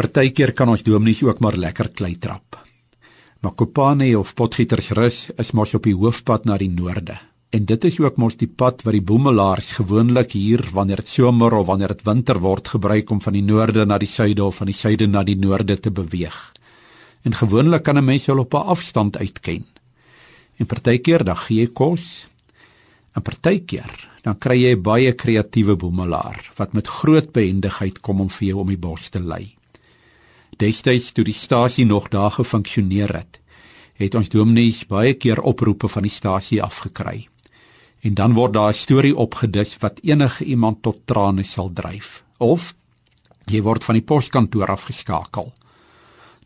Partykeer kan ons dominees ook maar lekker klei trap. Makopane of Potgietersrus is mos op die hoofpad na die noorde. En dit is ook mos die pad wat die boemelaars gewoonlik hier wanneer dit somer of wanneer dit winter word gebruik om van die noorde na die suide of van die suide na die noorde te beweeg. En gewoonlik kan 'n mens wel op 'n afstand uitken. En partykeer dan gee jy kos. En partykeer dan kry jy baie kreatiewe boemelaar wat met groot behendigheid kom om vir jou om die bos te lei. Destyds toe die stasie nog daar gefunksioneer het, het ons dominees baie keer oproepe van die stasie afgekry. En dan word daar 'n storie opgedis wat enige iemand tot trane sal dryf. Of jy word van die poskantoor afgeskakel.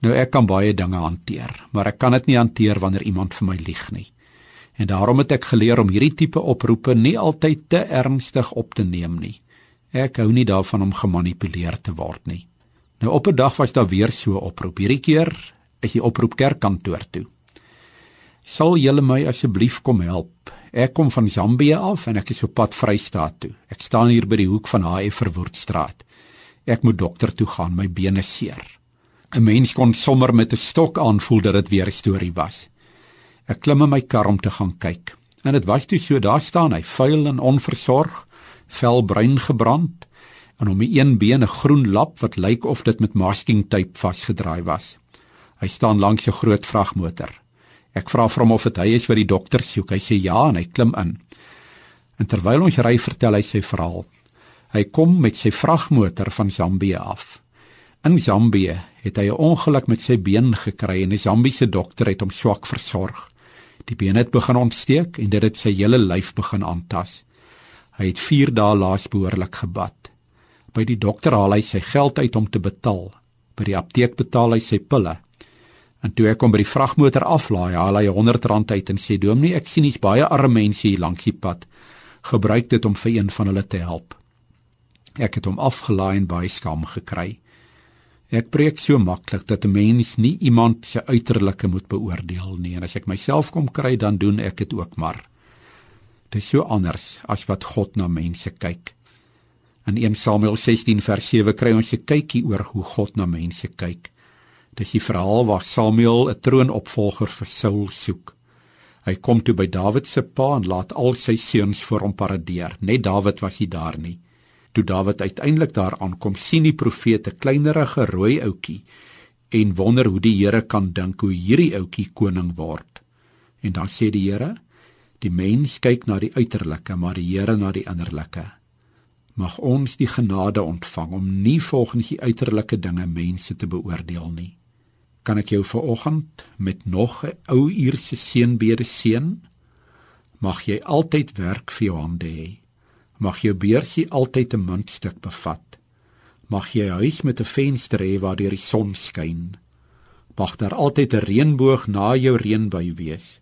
Nou ek kan baie dinge hanteer, maar ek kan dit nie hanteer wanneer iemand vir my lieg nie. En daarom het ek geleer om hierdie tipe oproepe nie altyd te ernstig op te neem nie. Ek hou nie daarvan om gemanipuleer te word nie. Nou op 'n dag was daar weer so 'n oproep. Hierdie keer is die oproep kerkkantoor toe. Sal julle my asseblief kom help? Ek kom van Zambië af en ek is op pad Vrystaat toe. Ek staan hier by die hoek van HF Verwoerdstraat. Ek moet dokter toe gaan, my bene seer. 'n Mens kon sommer met 'n stok aanvoel dat dit weer 'n storie was. Ek klim in my kar om te gaan kyk. En dit was toe so, daar staan hy, vuil en onversorg, vel bruin gebrand en om die een been 'n groen lap wat lyk of dit met masking tape vasgedraai was. Hy staan langs 'n groot vragmotor. Ek vra vir hom of dit hy is wat die dokter soek. Hy sê ja en hy klim in. En terwyl ons ry, vertel hy sy verhaal. Hy kom met sy vragmotor van Zambië af. In Zambië het hy 'n ongeluk met sy been gekry en 'n Zambiese dokter het hom swak versorg. Die been het begin ontsteek en dit het sy hele lyf begin aantas. Hy het 4 dae laas behoorlik gebad. By die dokter haal hy sy geld uit om te betaal. By die apteek betaal hy sy pille. En toe ek hom by die vragmotor aflaai, haal hy 100 rand uit en sê: "Dominee, ek sien hier's baie arme mense hier langs die pad. Gebruik dit om vir een van hulle te help." Ek het hom afgelaai en baie skam gekry. Ek preek so maklik dat 'n mens nie iemand se uiterlike moet beoordeel nie en as ek myself kom kry, dan doen ek dit ook maar. Dit is so anders as wat God na mense kyk. In 1 Samuel 16 vers 7 kry ons 'n kykie oor hoe God na mense kyk. Dis die verhaal waar Samuel 'n troonopvolger vir Saul soek. Hy kom toe by Dawid se pa en laat al sy seuns voor hom paradeer. Net Dawid was nie daar nie. Toe Dawid uiteindelik daar aankom, sien die profete 'n kleinerige rooi ouetjie en wonder hoe die Here kan dink hoe hierdie ouetjie koning word. En dan sê die Here: "Die mens kyk na die uiterlike, maar die Here na die innerlike." Mag ons die genade ontvang om nie volgens die uiterlike dinge mense te beoordeel nie kan ek jou vanoggend met nog 'n ou uierse seënbede seën. Mag jy altyd werk vir jou hande hê. Mag jou beursie altyd 'n muntstuk bevat. Mag jy 'n huis met 'n venster hê waar die son skyn. Mag daar altyd 'n reënboog na jou reënbui wees.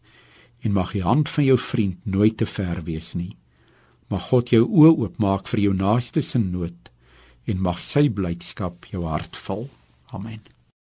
En mag die hand van jou vriend nooit te ver wees nie. Mag God jou oë oopmaak vir jou naaste se nood en mag sy blydskap jou hart vul. Amen.